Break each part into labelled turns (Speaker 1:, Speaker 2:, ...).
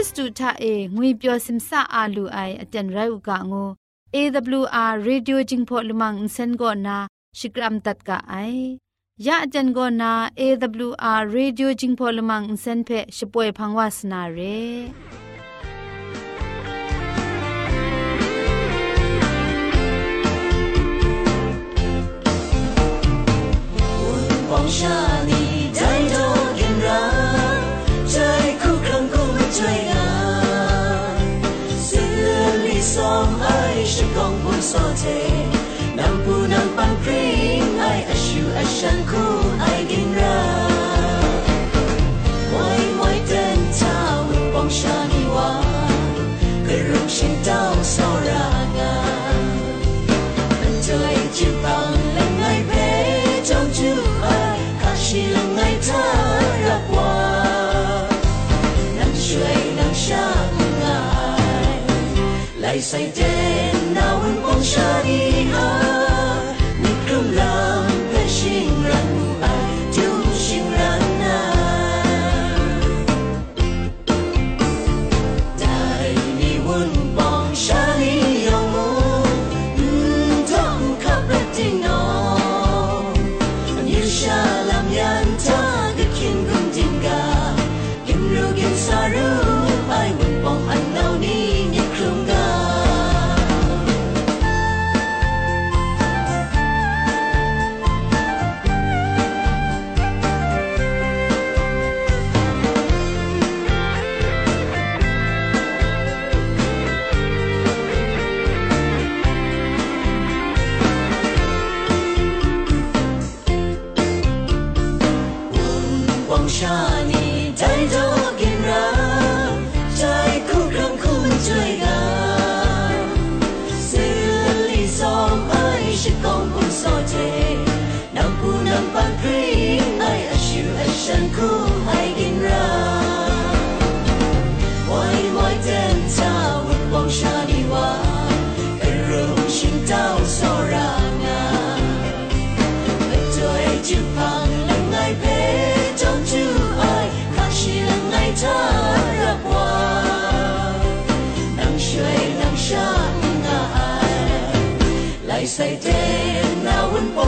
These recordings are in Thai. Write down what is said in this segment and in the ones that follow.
Speaker 1: ริ
Speaker 2: สตูทาเองวยเปียวซิมซาอาลูไออจันไรอุกะงู AWR Radio Jingpho Lumang Insen go na Shikram tat ka ai ya ajan go na AWR Radio Jingpho Lumang Insen phe shpoe phangwa sna re
Speaker 3: 放 consulted. 世間，哪會望出以後？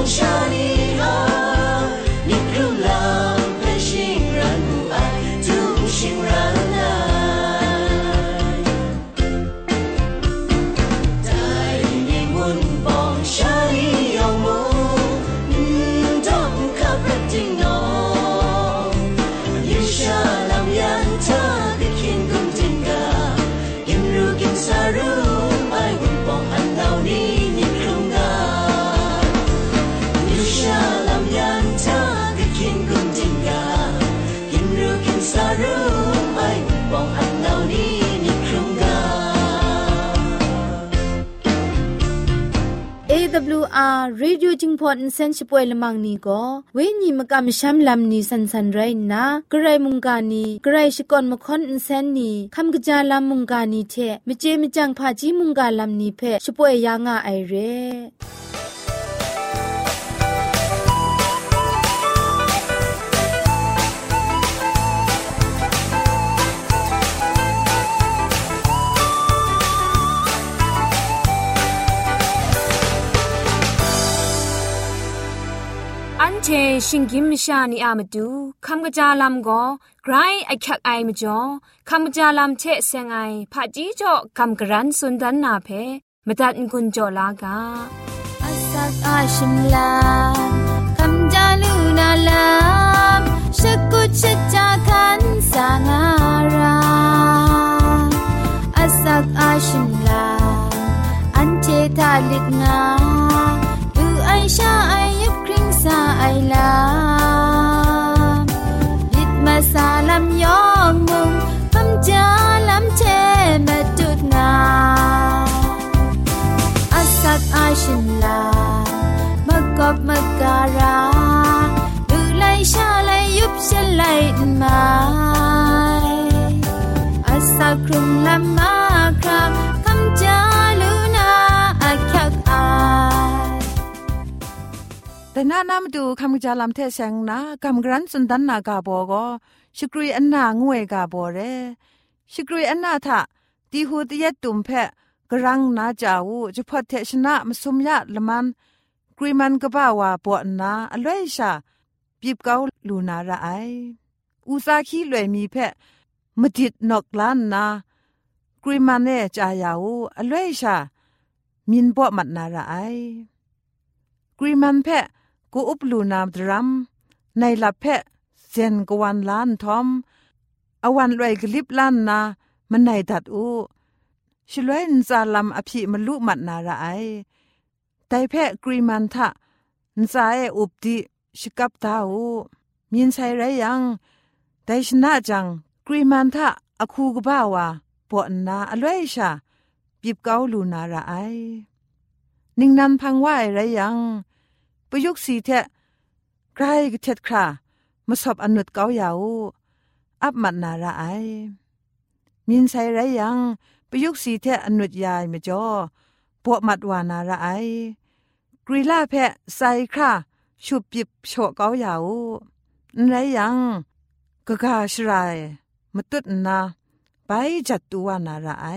Speaker 3: sunshiny. Oh.
Speaker 2: AWR Radio Jingpon Insensipoy Lamang ni go we ni makam sham lam ni san san rai na grai munga ni grai shikon mkhon insen ni kham gja lam munga ni the mje mjang pha ji munga lam ni phe shpoy ya nga ai re
Speaker 4: อันเช ชิงกิมชานีอามาดูคำกระจาลำก็ไกรไอคักไอมาจ่อคำกระจาลำเชเซงไอผาจีจ่อคำกระรันสุนดันนาเพมาตัดกุญจ่อลากา
Speaker 2: Asak ashimla kamjalu nalam shakut chakan sangara Asak ashimla ante talit nga tu aisha ayup kring ลาบิดมาซาลำยองมุงคำจาลำเชมาจุดงาอาสักอาชินลามกอบมการาดูไลชาไอ ลยุบเชไลมาอาสักครุงลำมาคราคำจา น้า
Speaker 5: น้ำดูคำจาลำเทเซงนะกำกรันสุนดันนากาโบก็ชิกรุยอันนางวยกาโบเรชิกรุยอันนาทะตีหูตยตุมเพะกรังนาจาวูจะพอเทชนะมสุมยะละมันกรีมันกบ้าวาปวนาอลวยชาปีบเกาลูนาระไออุซาคีลวยมีเพะมดิดนอกล้านนากรีมันเนจายาวูอลวยชามินปอมัดนาระไอกรีมันเพะ กูอุปลูนามดรัมในลับเพะเซนกวันล้านทอมอวันรวยกลิบล้านนามันในดัดอูชลวยนซาลัมอภิมลุมัดนาระไอแต่เพะกรีมันทะนซาเออุบดิชิกับตาอูมีนใส่ไรยังแต่ชนะจังกรีมันทะอคูกบ้าวาปวดนาอลวยชาปีบเกาลูนาระไอ นิ่งนันพังว่าอะไรยัง ประยุกสีเทะใครก็เท็ดครามาสอบอนุดเกาเหยาอับมัดนาระไอมินใส่ไรยังประยุกสีเทะอนุดยายมาจ่อปวดมัดวานาระไอกรีลาเพะใส่คราชุบปิบโฉเกาเหยาไรยังกะกาชรายมาตุดนาไปจัดตัวนาระไอ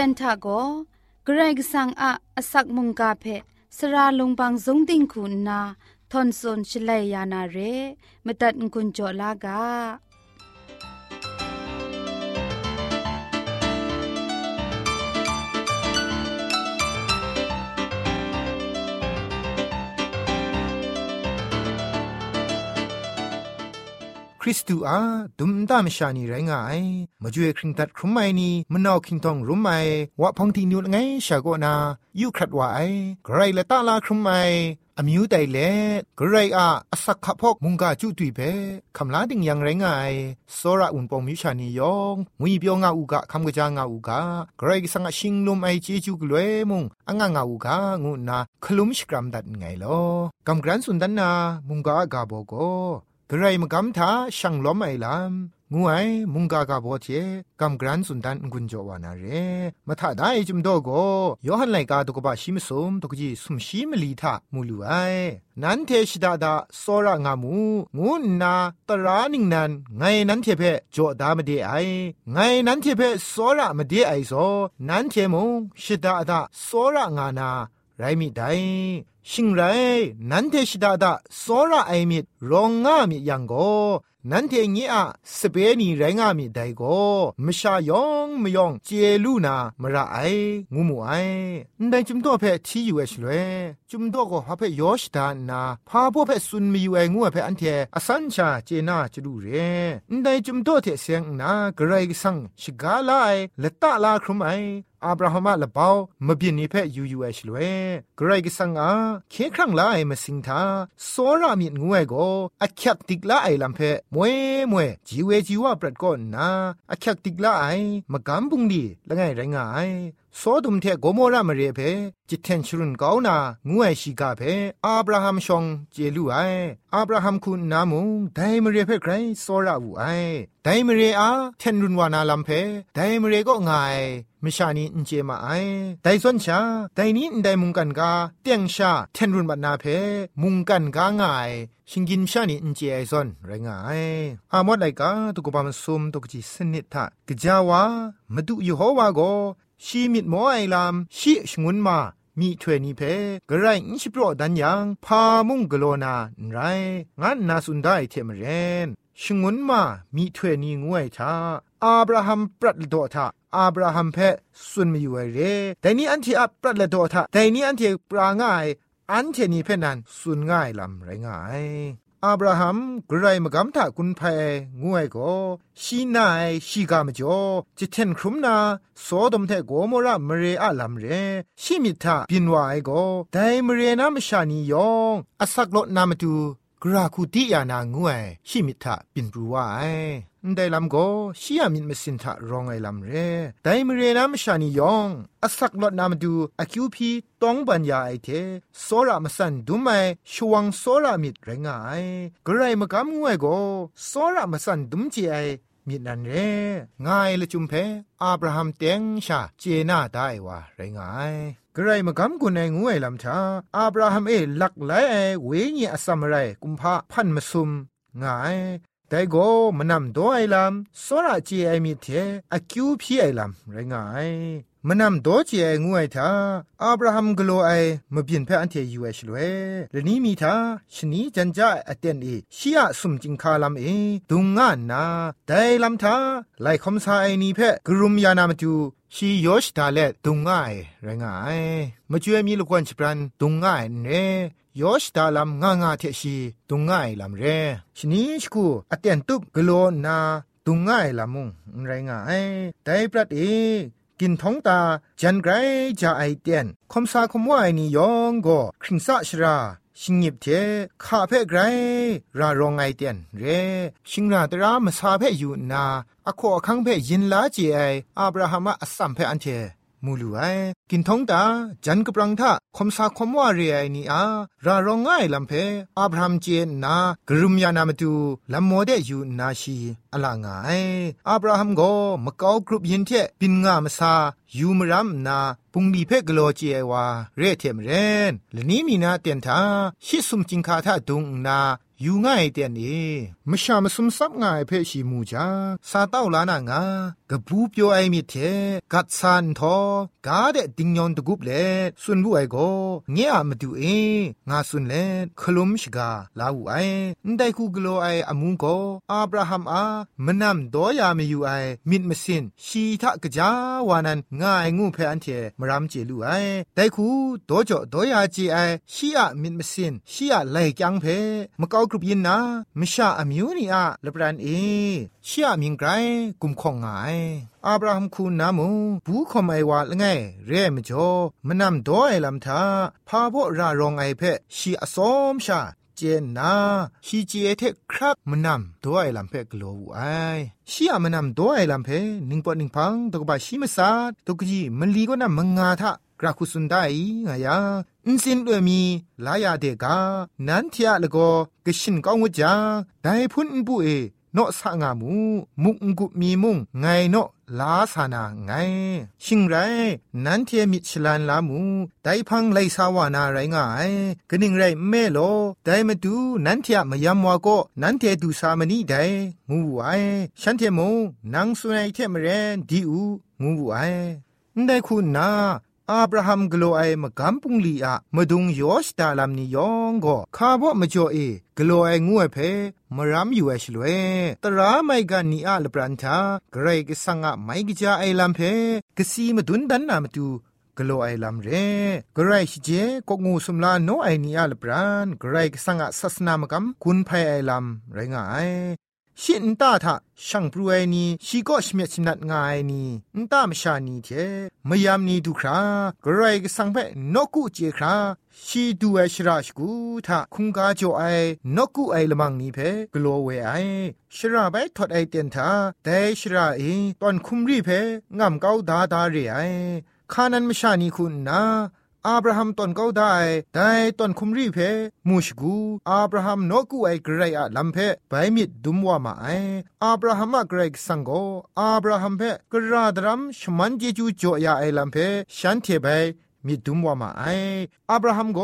Speaker 2: ตียนทาโกเกรกสังอะอสักมุงกาเพสระลงบางสงติงคุณนาทอนซนชลัยยานาเรมตัดกุญจลากา
Speaker 1: ริสตูอาดุมตามชานีไรงายมาจ่วยคริงตัดครุมไมนีมนาวคิงทองรุมไมวะพองทีนิวไงชาโกนายูครัดวาไอไกรละตาลาครุมไมအမျိုးတိုင်လေဂရိတ်အားအစခဖောက်မုန်ကကျူတွေ့ပဲခမလာတင်យ៉ាងရငိုင်စောရဥန်ပုံမြချာနီယောင်ငွေပြောငါဥကခမ်ကကြငါဥကဂရိတ်စငါရှင်လုံးအိချေကျူကလွဲမုန်အငါငါဥကငုနာခလုံရှကရမ်ဒတ်ငိုင်လောကမ်ဂရန်စွန်ဒနာမုန်ကဂါဘောကို กระไรมกำทาช่างล้อมไอลามงูไอมุงกากาบอเทกำกรันสุนดันกุญจวานาเรมาถ้าได้จุมโดโกยอหันไลกาตกบะชิมสมตกจีสุมชิมลีทามูลูไอนันเทชิดาดาโซระงามูงูนาตรานิงนันไงนันเทเพโจดามเดไอไงนันเทเพโซระมเดไอโซนันเทมงชิดาดาโซระงานาไรมิได ชิงไรนันเทชิดาดาโซระไอมิดรองงามิยังโกนันเทงี้อะสเปนีแรงามิไดโกมชายองมยองเจลูนามระไองูมูไอได้จุมตัวเพที่อยู่เอชเลยจุมตัวก็ฮาเพยอชดานาพาพวกเพซุนมีอยู่ไองูเพอันเทอสันชาเจนาจะดูเรได้จุมตัวเทเสียงนากระไรสังชิกาไลละตะลาครุมไอ อับราฮัมละเปามบินนิเพยูยูเอชลเวกรกสังอาเคครั้งลาไอมาสิงทาโซรามิดงวยโกอักยักติกลาไอลัมเพมวยมวยจีเวจีวาปรัดก่อนนาอักยักติกลาไอมากำบุงดีละไงไรงาย โซดุมเทโกโมรามเรเพจิตเทนชรุนกาวนางูไอชิกาเพอับราฮัมชองเจลูไออับราฮัมคุณนามุไดมเรเพไกรโซราอูไอไดมเรอาเทนรุนวานาลัมเพไดมเรก็ง่ายมิชานีอินเจมาไอไดส่วนชาไดนี้ไดมุงกันกาเตียงชาเทนรุนบัดนาเพมุงกันกาง่ายชิงกินชานีอินเจไอซอนไรงายอามอดไลกาตุกบามซุมตุกจิสนิทะกจาวามาดูยูโฮวาโก ชีมิดหมอไอลามชีชงุนมามีถวยนีเพกระไรอิชิโปรดันยังพามุงกโลนาไรงั้นนาสุนได้เทมเรนชงุนมามีถวยนีงวยทาอับราฮัมปรัดโดทาอับราฮัมเพสุนมีอยู่เรแต่นี้อันที่อับปรัดโดทาแต่นี้อันที่ปราง่าย อันเทนี้เพนันสุนง่ายลำไรง่าย อับราฮัมกรไรมกำถากุนเพงวยก็ชีนายชีกามจ่อจิเทนครุมนาโซดมเทโกโมระมเรอะลัมเรชิมิทาบินวายก็ไดมเรนามชานียองอสักโลนามตู กราคูติยานางวยชิมิทาบินปรูวายได้ลำก็ชียมินมสินทะรองไอลำเรแต่มเรนามชานียองอสักลดนามดูอคิวพีต้องบัญญาไอเทโซรามสันดูไหมชวงโซรามิดแรงไอกรไรมากำงวยก็โซรามสันดุมจีไอมิดนันเรง่ายละจุมเพอับราฮัมเตียงชาเจน่าได้วะไรงาย กระไรมากำกุนไองวยลำชาอับราฮัมเอหลักไหลไอเวญีอสัมไรกุมภาพันมาซุมง่ายแต่โกมันนำตัวไอลำสระจีไอมีเทอคิวพี่ไอลำไรงายมันนำตัวจีไองวยทาอับราฮัมกโลไอมาเปลี่ยนแพอันเทยูเอชลเวเรนี้มีทาชนีจันจ่าอเตนเอชียสุมจิงคาลำเอดุงงานนาแต่ลำทาไลคอมซาไอนีเพกรุมยานามจู ชียอชดาเลดุงง่ายไรงายมาช่วยมีลูกวันชิปรันดุงง่ายเนยอชดาลำง่างาเทชีดุงง่ายลำเรชนีชกูอเตนตุกกโลนาดุงง่ายลำมุงไรงายแต่ปรัดเอกินท้องตาจันไกรจะไอเตียนคมซาคมว่าไอนี่ยองก็คริงซาชรา ชิงยิบเทข้าเพ่ไกรรารองไงเตียนเร ชิงราตรามาซาเพ่อยู่นาอโคคังเพ่ยินลาเจไออับราฮัมอัสสัมเพ่อันเท มูลูไอกินท้องตาจันกปรังทะคมสาคมว่าเรียนี่อารารองง่ายลำเพอับรามเจนนากรุมยานามตูลำโมเดอยู่นาชีอลางายอับราฮัมโกมะกากรุบยินเทปินงามซายูมรัมนาปุงดีเพกโลเจวาเรเทมเรนละนี้มีนาเตียนทาชิสุมจิงคาทาดุงนาอยู่ง่ายเตียนเอมชามสุมซับง่ายเพชีมูจาซาเต้าลานา งา กบูเปียวไอมีเทกัดซานทอกาเดติงยองตะกุบเลสุนบุไอโกเงียมาดูเองาสุนเลคลุมชกาลาวูไออันไดคูกโลไออามุงโกอับราฮัมอามนำดอยามีอยู่ไอมิดมสินชีทะกะจาวานันงาไองูเพอันเทมรามเจลูไอไดคูดอจอดอยาจีไอชีอะมิดมสินชีอะไลจังเพมะกอกรุบยินนามชะอมิวนีอะลบปรันเอชีอะมิงไกรกุมข่องงายခေါငိုင်အာဗြဟမ်ခုနာမူဘူးခမိုင်ဝါလငယ်ရဲမကျော်မနမ်ဒေါ်အိုင်လမ်သာဖာဘောရာရောင်အိုင်ဖဲရှီအစောမရှာเจนนาชีเจเทครักมนำตัวไอลำเพกโลวไอชียมนำตัวไอลำเพนิงปอนิงพังตกบาชีมซาตกจีมันลีก็นำมังงาทะกราคุสุนได้งายาอินสินด้วยมีลายาเดกานันเทียละก็กชินก้องวจาได้พุนบุเอเ นาะสะงามูมุกกุมีมุงไงเนาะลาสานาไง ชิงไรนั้นเทียมิชลันลามูไดพังไลสาวานาไรงายกนิ่งไรแม่โลไดมาดูนั้นเทียมยามวาก็นั้นเทียดูสามนีไดงูไอฉันเทียมงนังสุนัยเทียมเรนดีอูงูไอได้คุณนา อาบราฮัมกลัวไอมะกัมปุงลีอะมะดุงยอชตาลามนียองก็คาบ่มจ่อเอกลัวไองูเพมรัมอยู่ไอชลเวตราไมกันนีอะลปรันทาเกรกสังอะไม่กจาไอลัมเพกสีมาดุนดันนามตูกลัวไอลัมเรกรายชิเจก็งูสุมลาโนไอนีอาลปรานกรกสังอะสัสนามกัมคุณภัยไอลัมไรงาย ชินตาทะช่างปรวยนีชีก็ชเมชนัดงายนีนตามชานีเทมยามนีดูครากรายกสังเพนกุเจคราชีดูไอชราชกูทะคุงกาโจไอนกุไอละมังนีเพกลัวเวไอชราไปถอดไอเตียนทาแต่ชราเอตอนคุมรีเพงามเกาดาดาเรไอคานันมชานีคุณนา อาบราฮัมตอนเขาได้ได้ตอนคุมรีเพมูชกูอาบราฮัมนกูไอเกรอะลัมเพไปมิดดุมว่ามาไออาบราฮัมอะเกรกสังโกอาบราฮัมเพกระดรัมชมันเจจูจ่อยาไอลัมเพฉันเทไปมิดุมว่ามาไออับราฮัมโก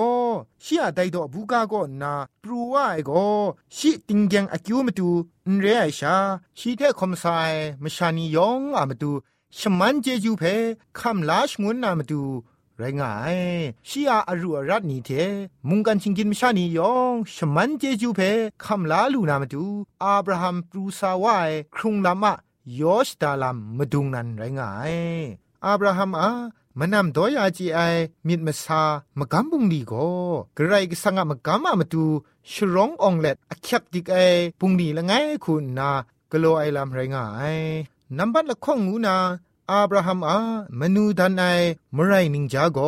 Speaker 1: ชียไดโดบูกาโกนาปรูว่าไอโกชีติงแกงอคิวมาดูนเรไอชาชีเทคอมไซมชานียองอามาดูชมันเจจูเพคำลาชงวนนามาดู ไรงายชียอารูรัดนีเทมุงกันชิงกินมชานียองชมันเจจูเพคำลาลูนามาดูอับราฮัมปรูซาวายครุงลามะยอชตาลัมมาดุงนันไรงายอับราฮัมอามนำดอยาจีไอมิดมาซามะกัมบุงดีโกกระไรก็สังะมะกัมามาดูชร้ององเล็ดอักยักดิกไอปุงดีละไงคุณนากโลไอลำไรงายนับบัดละข้องงูนา อาบราฮัมอามนูดันไอมไรนิงจาโก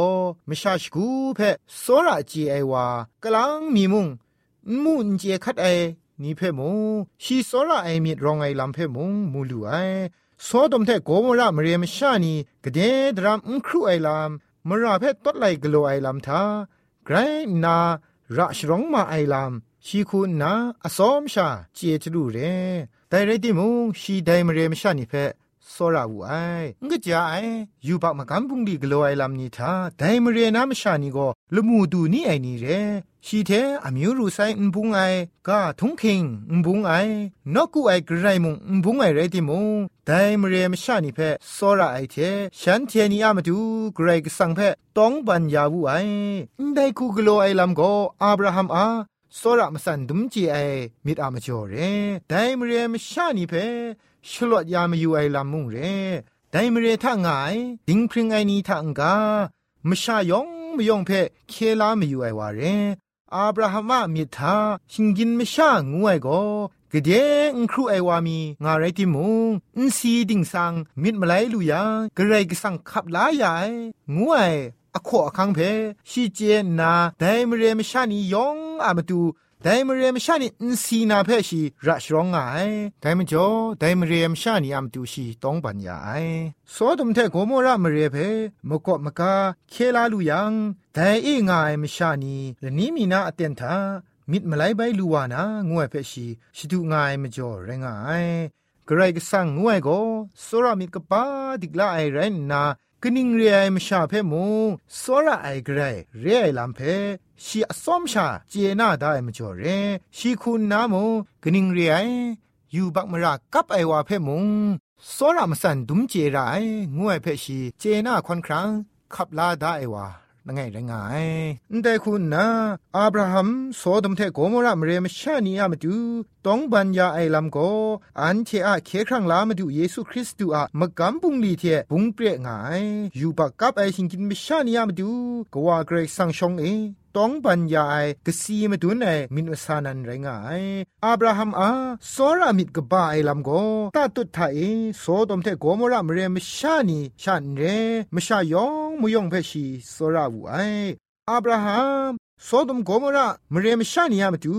Speaker 1: มชาชกูเพโซราจีไอวากลังมีมุงมูนเจคัดไอนี่เพมูชีโซราไอมีรองไอลำเพมูมูลูไอโอดมแทโกมระมเรียมชานีกเดดรามอุครูไอลำมราเพตดไลกโลไอลำทาไกรนาระชรองมาไอลำชีคุณนาอสอมชาเจตรูเรไดเรติมุงชีไดมเรียมชานีเพ စောရဝူအိုင်ငှကြအိုင်ယူပါမကန်ပုန်ဒီဂလိုအိုင်လမ်နီသာဒိုင်မရေနာမရှာနီကိုလမှုသူနီအိုင်နီရဲရှိတဲ့အမျိုးရူဆိုင်ဘုံအိုင်ကထုံခိန်ဘုံအိုင်နော့ကူအိုင်ဂရိုင်မုံဘုံအိုင်ရဲတိမုံဒိုင်မရေမရှာနီဖက်စောရအိုင်တဲ့ရှန်တီနီအမတူဂရိုင်ကဆန်ဖက်တောင်းပန်ယာဝူအိုင်ဒိုင်ကူဂလိုအိုင်လမ်ကိုအာဗြဟမ်အာစောရမစန်ဒုံကြီးအိုင်မိတအမကျော်ရဲဒိုင်မရေမရှာနီဖက် ชลวดยามอยู่ไอลามุงเร่ไดมเรทางไงดิงพริงไอนีทางกามชายองมยองเพเคลามอยู่ไอวาเรอาบราฮัมมิทาชิงกินไม่ช่างงวยก็กเดงครูไอวามีงาไรติมุงอินซีดิงสังมิดมาไลลุยากระไรก็สังขับลายายงวยอขอคังเพชีเจนาไดมเรมชานียองอามาดู ไดมเรียมชานีอินซีนาเพชีรัชรองไงไดมจ่อไดมเรียมชานีอัมตูชีต้องปัญญาไอสอดมเทโกโมระมเรียเพมกะมกาเคลาลุยังไดเองายมชานีและนี้มีนาอเตียนทามิดมาไลใบลูวานางวยเพชีชิดูงายมจ่อแรงไอกระไรก็สั่งงวยก็สรามิดกปาดิกลาไอเรนนา กนิงเรียมชาเพมูสระไอเกรเรียลำเพชีอสอมชาเจนาได้มจ่อเรชีคุณนามูกนิงเรียอยู่บักมรากับไอวาเพมุงสรามสันดุมเจรายงวยเพชีเจน่าควันครั้งขับลาได้วานังไงไรงายแต่คุณนะอับราฮัมโสดมเทโกมรามเรมชานีอามาดู ต้องบัญญาไอลำโกอันเทอะเคครั้งลามาดูเยซูคริสต์อะมกำบุงลีเทบุงเปรียงายอยู่ปากกับไอชิงกินมชานีอามาดูกว่าเกรกสังชงเอต้องบรรยายกสีมาดูในมินอุสานันไรงายอับราฮัมอาสอรามิดกบ้าไอลำโกตาตุดไทยโซดมเทโกมรามเรมชานีชันเรมชายองมุยองเพชีสอราวูไออับราฮัม โซดมโกมระมเรมชานียามตู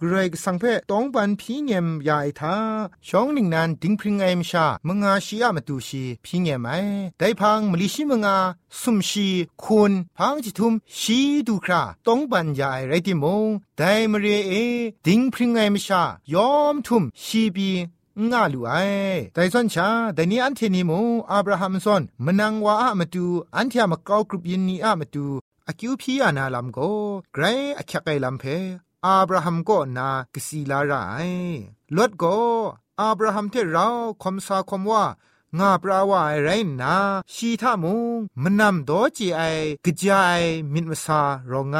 Speaker 1: กรกสังเพต้องบันพีเงมยายทาช่องหนึ่งนั้นดิงพริงไอมชามงาชียามตูชีพีเงมไอได้พังมลิชิมงาสุมชีคุณพังจิทุมชีดูคราต้องบันยายไรติมงได้มเรเอดิงพริงไอมชายอมทุมชีบีงาลูไอแต่ส่วนชาแต่นี้อันเทนิโมอับราฮัมซอนมนังวาอะมาตูอันที่มาเกากรุบยินนีอะมาตู อคิวพีอานาลัมโกไกรอคักไกลัมเพอับราฮัมก็นากสีลาไรลดก็อับราฮัมเทเราคมสาคมว่างาปราวาไรนาชีทามุงมันนำโดจีไอกจายมินมสารองไง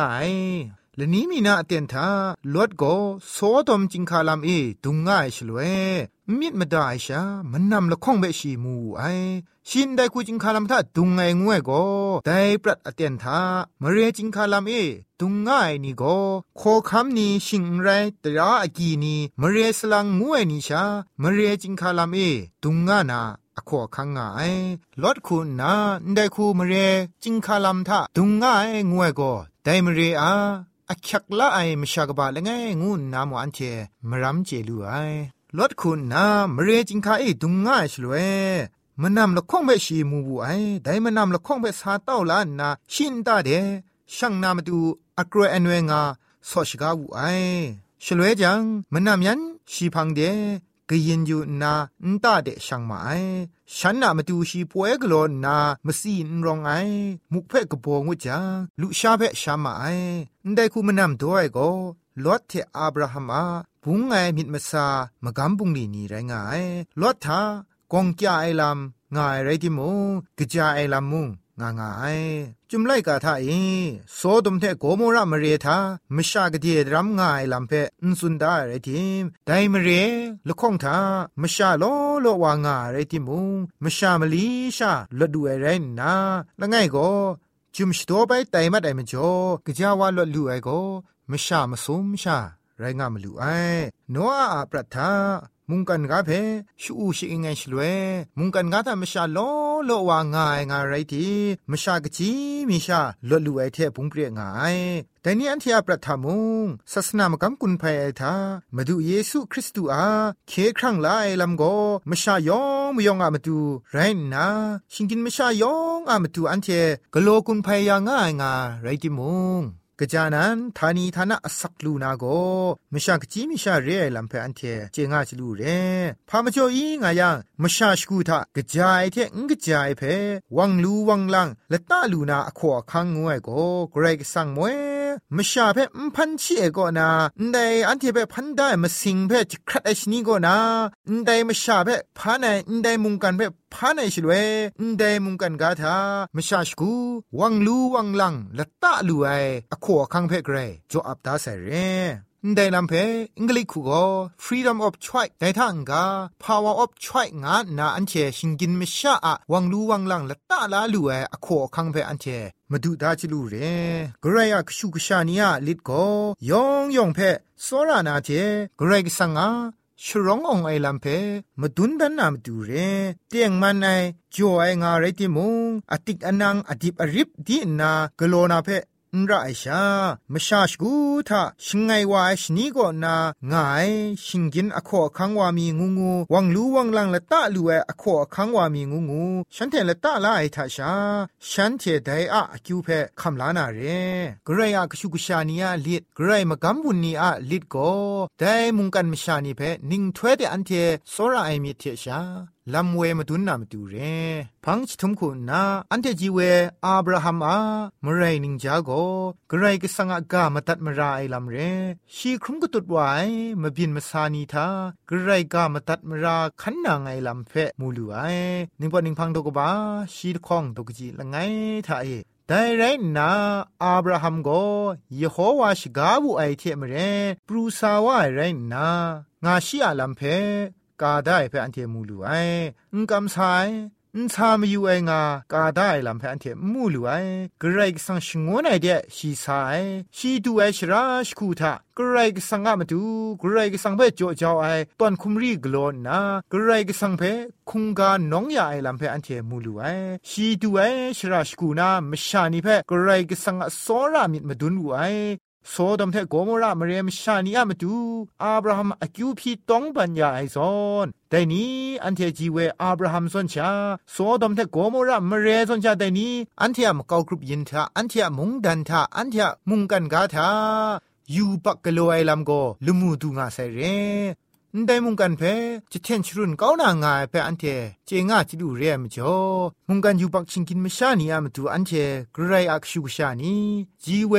Speaker 1: ละนี้มีนาเตียนทาลดก็โซดมจิงคาลามเอดุงง่ายฉลวยมิดมาได้ชามันนำละข้องเบชีมูไอชินได้คูจิงคาลามทาดุงไงงวยก็ได้ปรัดเตียนทามเรจิงคาลามเอดุงง่ายนี่ก็โคคำนี้ชิงไรตราอากีนีมเรสลังงวยนี่ชามเรจิงคาลามเอดุงง่านาอขอคังง่ายลดคุณนะได้คูมเรจิงคาลัมทะดุงง่ายงวยก็ได้มเรอา อคักละไอมชากบะละไงงูนามวันเทมรัมเจลูไอลดคุณนามเรจิงคาเอดุงง่ายชลเวมันนำละข้องเบชีมูบูไอได้มันนำละข้องเบสาเต้าลานนาชินตาเดช่างนามาดูอักรอันเวงาสอชกาวูไอชลเวจังมันนำยันชีพังเดกยินอยู่นาอันตาเดช่างมาไอ ฉันน่ะมาดูชีป่วยกลอนนามาซีนรองไอมุกเพ่กบงวจังลุชาเพ่ชามาไอได้คูมานำด้วยก็ลอดเทอับราฮัมอาบุงไงมิดมาซามากำบุงนีนี่ไรงายลอดทากองจาไอลำงายไรที่มุงกจาไอลำมุง งางายจุมไลกาทาเอโซดมเทโกโมระมเรทามชากเดียดรัมงายลำเพนสุนดาไรทิมไดมเรละข้องทามชาโลโลวางาไรทิมุงมชามลีชาละดูไอไรนาละไงก็จุมสโตไปไตมัดไอมจอกะจาวาลลูไอก็มชามสุมชาไรงามลูไอโนอาปรัทธามุงกันกาเพชูชิงไงชลเวมุงกันกาทามชาโล โลวางายงาไรทีมชากจีมิชาลลูไอเทพุงเปรียงายแต่นี้อันที่อาประทามุงศาสนามกำกุนภัยไอทามาดูเยซูคริสต์อาเคครั้งไลลำโกมชายองมยองอามาดูไรนะชิงกินมชายองอามาดูอันเทกโลกุนภัยยางายงาไรติมุง กจานันทานีทานะสักลูนาโกมชากจีมิชาเรไอลัมเพอันเทเจงาจลูเรพามจ่ออีงายังมชาชกูทากจายเทงกจายเพวังลูวังลังละตาลูนาอขอคังงวยโกเกรกสังมวย มชาเพมพันชีเอโกนาไดอันที่เปพันได้มาสิงเพจครัดไอชนีโกนาไดมชาเพพานันไดมุงกันเพพานไอชลเวไดมุงกันกาทามชาชกูวังลูวังลังละตาลูไออขอคังเพเกรจออับตาเซเร ได้ลำเพอังกฤษคูก็ freedom of choice ได้ทางกา power of choice งานนาอันเชชิงกินไม่ชาอะวังลูวังลังละตาลาลูเออขอคังเพอันเชมาดูดาจิลูเรกรายกชูกชานียลิดก็ยองยองเพสอรานาเจกรายกสังอาชร้ององไอลำเพมาดุนดันนามดูเรเตียงมันไอจ่อไองาไรติมงอติกอนังอดิบอริบดีนากโลนาเพ นไรชามชาชกูทาชิงไงวาชนีก็นางายชิงกินอขอคังวามีงูงูวังลูวังลังละตะลูเออขอคังวามีงูงูฉันเทละตะลาไอทาชาฉันเทไดอะคิวเพคำลานาเรกรายกชุกชานียลิดกรายมกำบุญนีอะลิดโกไดมุงกันมชานีเพนิงถ้วยเดอันเทโซราไอมีเทชา ลำเวมาดุนนามาดูเรพังชิทุมคุณนาอันเทจีเวอับราฮัมอามไรนิงจาโกกไรก็สังอากามาตัดมาราไอลำเรชีครุมก็ตุดไว้มาบินมาซานีทากรไรกามาตัดมาราขันนางไอลำเพมูลูไอนิงปอนิงพังดกบาชีดคองดกจีละไงท่าเอแต่ไรนาอับราฮัมโกยโฮวาชกาบุไอเทมเรปรูซาวาไรนางาชิอาลัมเพ กาได้เพออันเทมูลูไออุนกำไซอุนชามอยู่ไองากาได้ลำเพออันเทมูลูไอกรกสังชงวนไอเดชีไซชีดูไอชราชคูทากรกสังอะมาดูกรกสังเพจโจจาไอตอนคุมรีกลอนนะกรกสังเพคุงกาหนองยาไอลำเพออันเทมูลูไอชีดูไอชราชคูนามชานีเพ่กรกสังอะสอรามิดมาดุนวัย โซดมเทโกโมรามเรียมชานีอามาดูอับราฮัมอากิวพีต้องปัญญาไอซอนแต่นี้อันเทจีเวอับราฮัมส่วนชาโซดมเทโกโมรามเรียส่วนชาแต่นี้อันเทียมเกากรุบยินทาอันเทียมุงดันทาอันเทียมุงกันกาทายูปักกะโลไอลัมโกลุมูดูงาเซเร นได้มุงกันเพจะเทนชรุนก้าวนางายเพอันเทเจงาจิดูเรียมจ่อมุงกันอยู่ปักชิงกินมชานีอามาดูอันเทกรไรอักชูชานีจีเว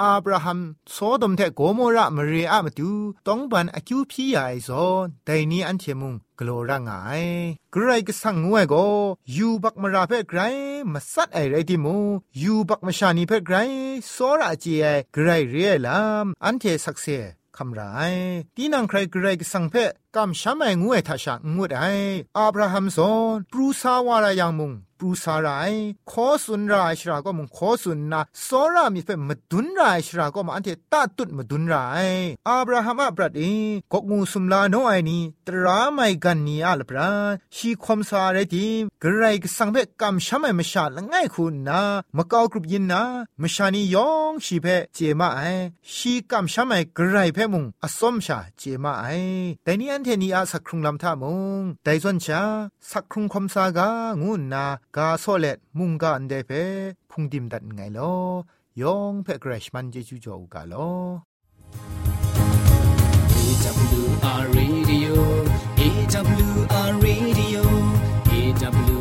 Speaker 1: อาบราฮัมโซดมเทโกโมระมเรอามาดูต้องบันอคิวพีไอซอนแต่นี้อันเทมุงกลัวร่างไงใครก็สั่งงวยก็ยูบักมาราเพ่ไกรมาสัดไอไรที่มูยูบักมาชานีเพ่ไกรโซระจีไอไกรเรียลามอันเทสักเซ คำไรตีนังใครเกรกสังเพ กำช้ำไองวยทัชงวดไออับราฮัมสอนปรูซาวารายังมุงปรูซาไรขอสุนรายชราก็มุงขอสุนนะสอรามีเฟมดุนรายชราก็มาอันเทตาตุดมดุนรายอับราฮัมอับรัดเอกกงูสุมลาโนไอนีตราไม่กันนีอัลปราชีความสาเรติกระไรก็สังเพกำช้ำไอมชาละง่ายคุณนะมะกากรุบยินนะมชานียองชีเพเจมาไอชีกำช้ำไอกระไรเพมุงอสมชาเจมาไอแต่นี่อันเทนีอาสักครุงลำท่ามุงแต่ส่วนชาสักครุงคมสากางุนนากาโซเลตมุงกาอันเดเพพุงดิมดัดไงลอยองเพกรชมันเจจูจอกาลอ
Speaker 3: AWR Radio AWR Radio AWR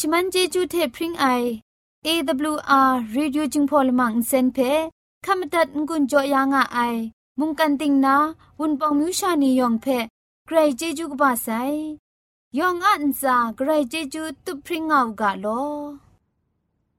Speaker 2: ชมันเจจูเทพริงไอ AWR Radio จึงพอลมังเซนเพขามตัดงุนจอยางอไอมุงกันติงนาวุนปองมิวชานียองเพใครเจจูกบาไซยองอันซาใครเจจูตุพริงเอากาโล